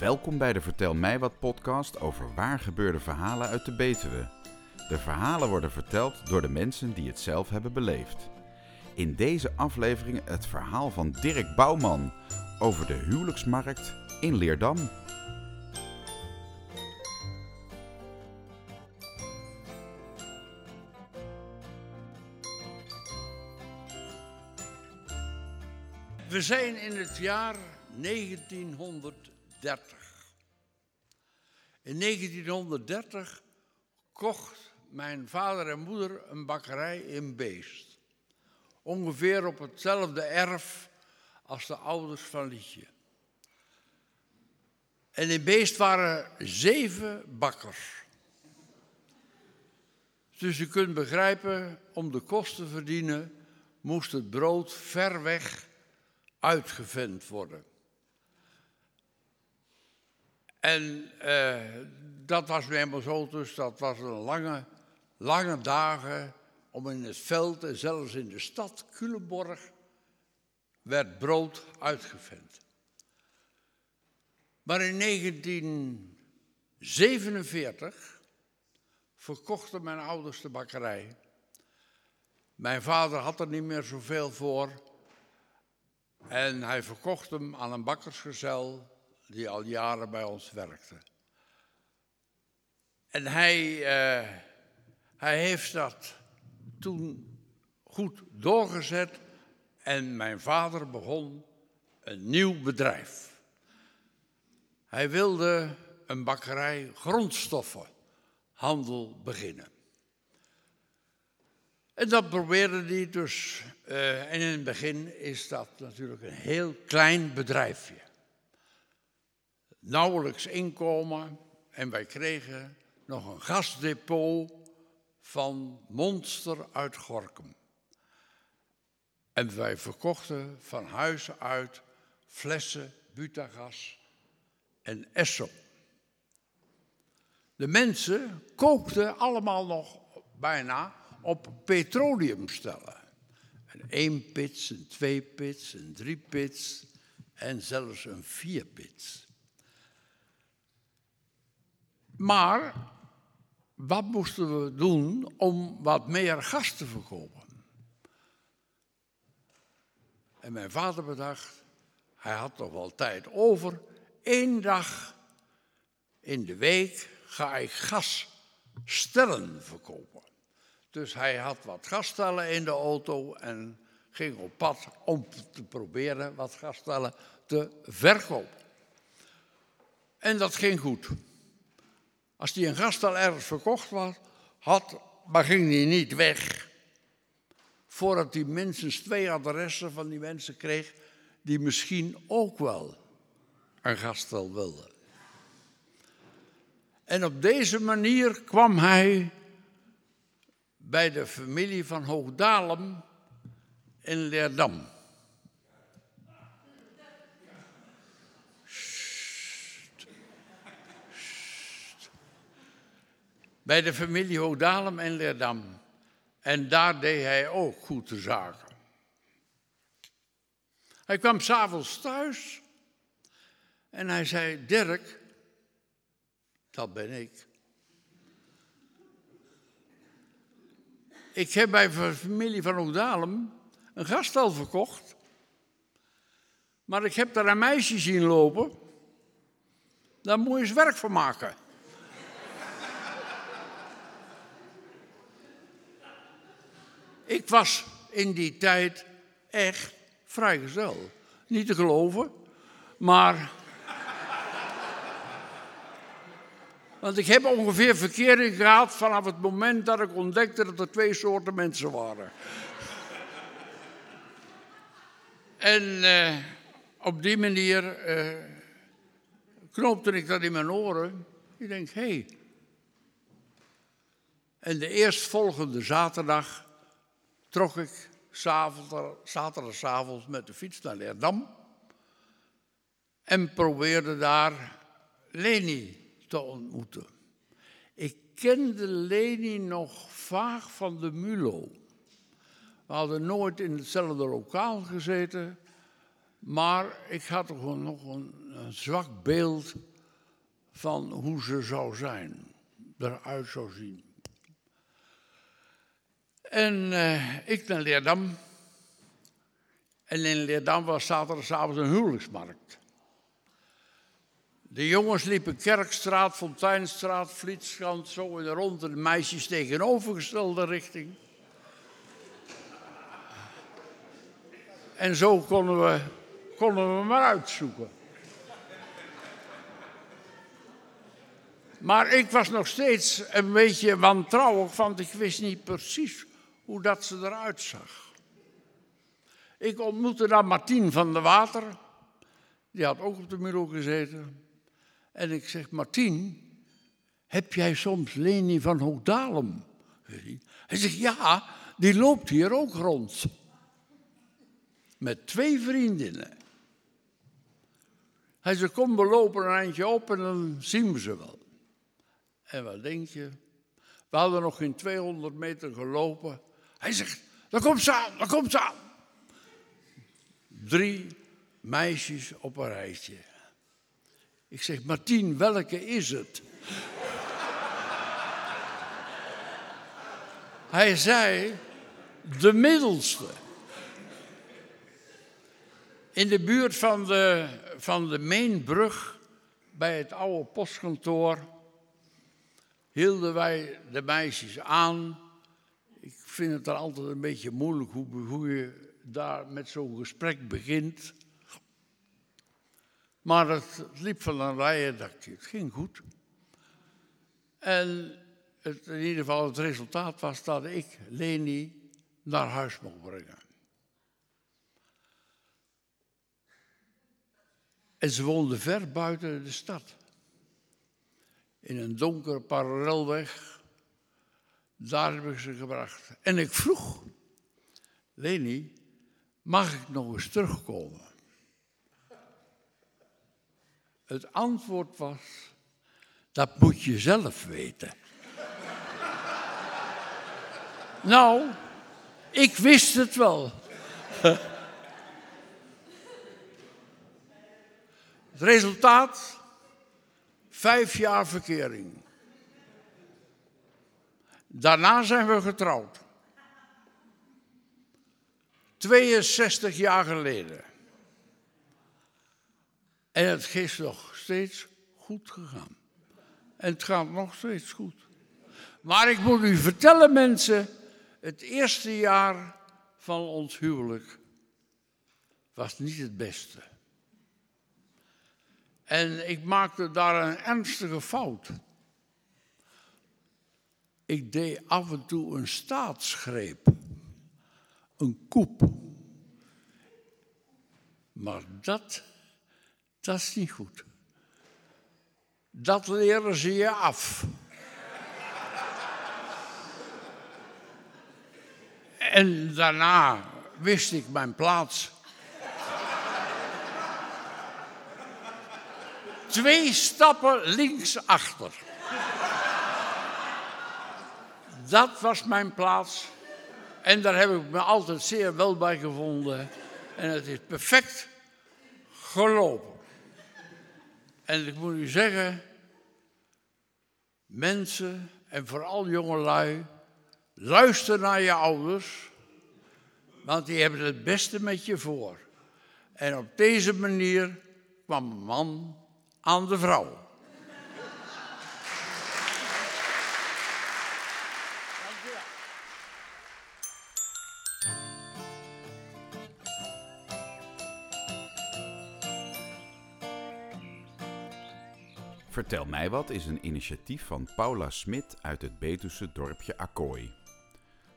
Welkom bij de Vertel mij wat podcast over waar gebeurde verhalen uit de Betuwe. De verhalen worden verteld door de mensen die het zelf hebben beleefd. In deze aflevering het verhaal van Dirk Bouwman over de huwelijksmarkt in Leerdam. We zijn in het jaar 1930. In 1930 kocht mijn vader en moeder een bakkerij in Beest. Ongeveer op hetzelfde erf als de ouders van Lietje. En in Beest waren zeven bakkers. Dus u kunt begrijpen, om de kosten te verdienen moest het brood ver weg uitgevent worden. En eh, dat was nu helemaal zo, dus dat was een lange, lange dagen om in het veld en zelfs in de stad Culemborg werd brood uitgevent. Maar in 1947 verkochten mijn ouders de bakkerij. Mijn vader had er niet meer zoveel voor. En hij verkocht hem aan een bakkersgezel die al jaren bij ons werkte. En hij, uh, hij heeft dat toen goed doorgezet en mijn vader begon een nieuw bedrijf. Hij wilde een bakkerij grondstoffenhandel beginnen. En dat probeerde hij dus. Uh, en in het begin is dat natuurlijk een heel klein bedrijfje. Nauwelijks inkomen. En wij kregen nog een gasdepot van Monster uit Gorkum. En wij verkochten van huizen uit flessen, butagas en Esso. De mensen kookten allemaal nog bijna op petroleumstellen. Een één pits, een twee pits, een drie pits en zelfs een vier pits. Maar wat moesten we doen om wat meer gas te verkopen? En mijn vader bedacht, hij had toch wel tijd over. Eén dag in de week ga ik gasstellen verkopen. Dus hij had wat gasstellen in de auto en ging op pad om te proberen wat gasstellen te verkopen. En dat ging goed. Als hij een gaststel ergens verkocht was, had, maar ging hij niet weg. Voordat hij minstens twee adressen van die mensen kreeg die misschien ook wel een gaststel wilden. En op deze manier kwam hij bij de familie van Hoogdalem in Leerdam. Bij de familie Hoogdalem in Leerdam. En daar deed hij ook goed de zaken. Hij kwam s'avonds thuis en hij zei: Dirk, dat ben ik. Ik heb bij de familie van Oudalem een gaststel verkocht. Maar ik heb daar een meisje zien lopen. Daar moet je eens werk van maken. Ik was in die tijd echt vrijgezel. Niet te geloven, maar Want ik heb ongeveer verkering gehad vanaf het moment dat ik ontdekte dat er twee soorten mensen waren. en uh, op die manier uh, knoopte ik dat in mijn oren. Ik denk, hé. Hey. En de eerstvolgende zaterdag trok ik zaterdagavond met de fiets naar Leerdam. En probeerde daar Leni te ontmoeten. Ik kende Leni nog vaag van de Mulo. We hadden nooit in hetzelfde lokaal gezeten, maar ik had toch nog een, een zwak beeld van hoe ze zou zijn, eruit zou zien. En eh, ik naar Leerdam. En in Leerdam was zaterdagavond een huwelijksmarkt. De jongens liepen Kerkstraat, Fonteinstraat, Vlietstrand, zo in de rond. En de meisjes tegenovergestelde richting. En zo konden we, konden we maar uitzoeken. Maar ik was nog steeds een beetje wantrouwig, want ik wist niet precies hoe dat ze eruit zag. Ik ontmoette dan Martien van der Water. Die had ook op de bureau gezeten. En ik zeg, Martien, heb jij soms Leni van Hoogdalem gezien? Hij zegt, ja, die loopt hier ook rond. Met twee vriendinnen. Hij zegt, kom, we lopen een eindje op en dan zien we ze wel. En wat denk je? We hadden nog geen 200 meter gelopen. Hij zegt, daar komt ze aan, daar komt ze aan. Drie meisjes op een rijtje. Ik zeg, Martien, welke is het? Hij zei, de middelste. In de buurt van de, van de Meenbrug, bij het oude postkantoor, hielden wij de meisjes aan. Ik vind het dan altijd een beetje moeilijk hoe, hoe je daar met zo'n gesprek begint. Maar het liep van een rijen, dacht je, het ging goed. En het, in ieder geval het resultaat was dat ik Leni naar huis mocht brengen. En ze woonde ver buiten de stad. In een donkere parallelweg. Daar heb ik ze gebracht. En ik vroeg, Leni, mag ik nog eens terugkomen? Het antwoord was, dat moet je zelf weten. nou, ik wist het wel. het resultaat, vijf jaar verkering. Daarna zijn we getrouwd. 62 jaar geleden. En het is nog steeds goed gegaan. En het gaat nog steeds goed. Maar ik moet u vertellen, mensen, het eerste jaar van ons huwelijk was niet het beste. En ik maakte daar een ernstige fout. Ik deed af en toe een staatsgreep, een koep. Maar dat dat is niet goed. Dat leren ze je af. en daarna wist ik mijn plaats. Twee stappen linksachter. Dat was mijn plaats. En daar heb ik me altijd zeer wel bij gevonden. En het is perfect gelopen. En ik moet u zeggen, mensen en vooral jongelui, luister naar je ouders, want die hebben het beste met je voor. En op deze manier kwam een man aan de vrouw. Vertel mij wat is een initiatief van Paula Smit uit het Betuwse dorpje Akkooi.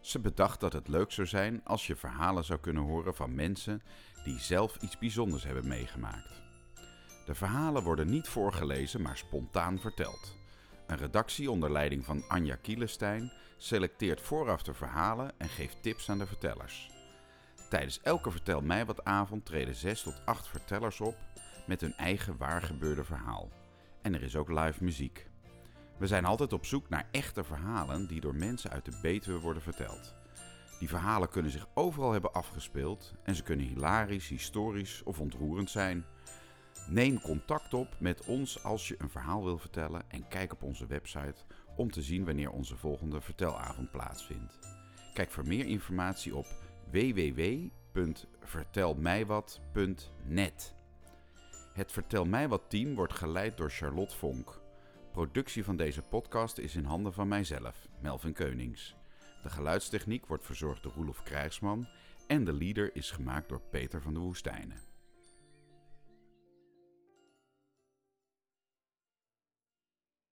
Ze bedacht dat het leuk zou zijn als je verhalen zou kunnen horen van mensen die zelf iets bijzonders hebben meegemaakt. De verhalen worden niet voorgelezen, maar spontaan verteld. Een redactie onder leiding van Anja Kielestein selecteert vooraf de verhalen en geeft tips aan de vertellers. Tijdens elke Vertel mij wat avond treden 6 tot 8 vertellers op met hun eigen waargebeurde verhaal. En er is ook live muziek. We zijn altijd op zoek naar echte verhalen die door mensen uit de Betuwe worden verteld. Die verhalen kunnen zich overal hebben afgespeeld en ze kunnen hilarisch, historisch of ontroerend zijn. Neem contact op met ons als je een verhaal wil vertellen en kijk op onze website om te zien wanneer onze volgende vertelavond plaatsvindt. Kijk voor meer informatie op www.vertelmijwat.net. Het Vertel Mij Wat team wordt geleid door Charlotte Vonk. Productie van deze podcast is in handen van mijzelf, Melvin Keunings. De geluidstechniek wordt verzorgd door Roelof Krijgsman en de leader is gemaakt door Peter van de Woestijnen.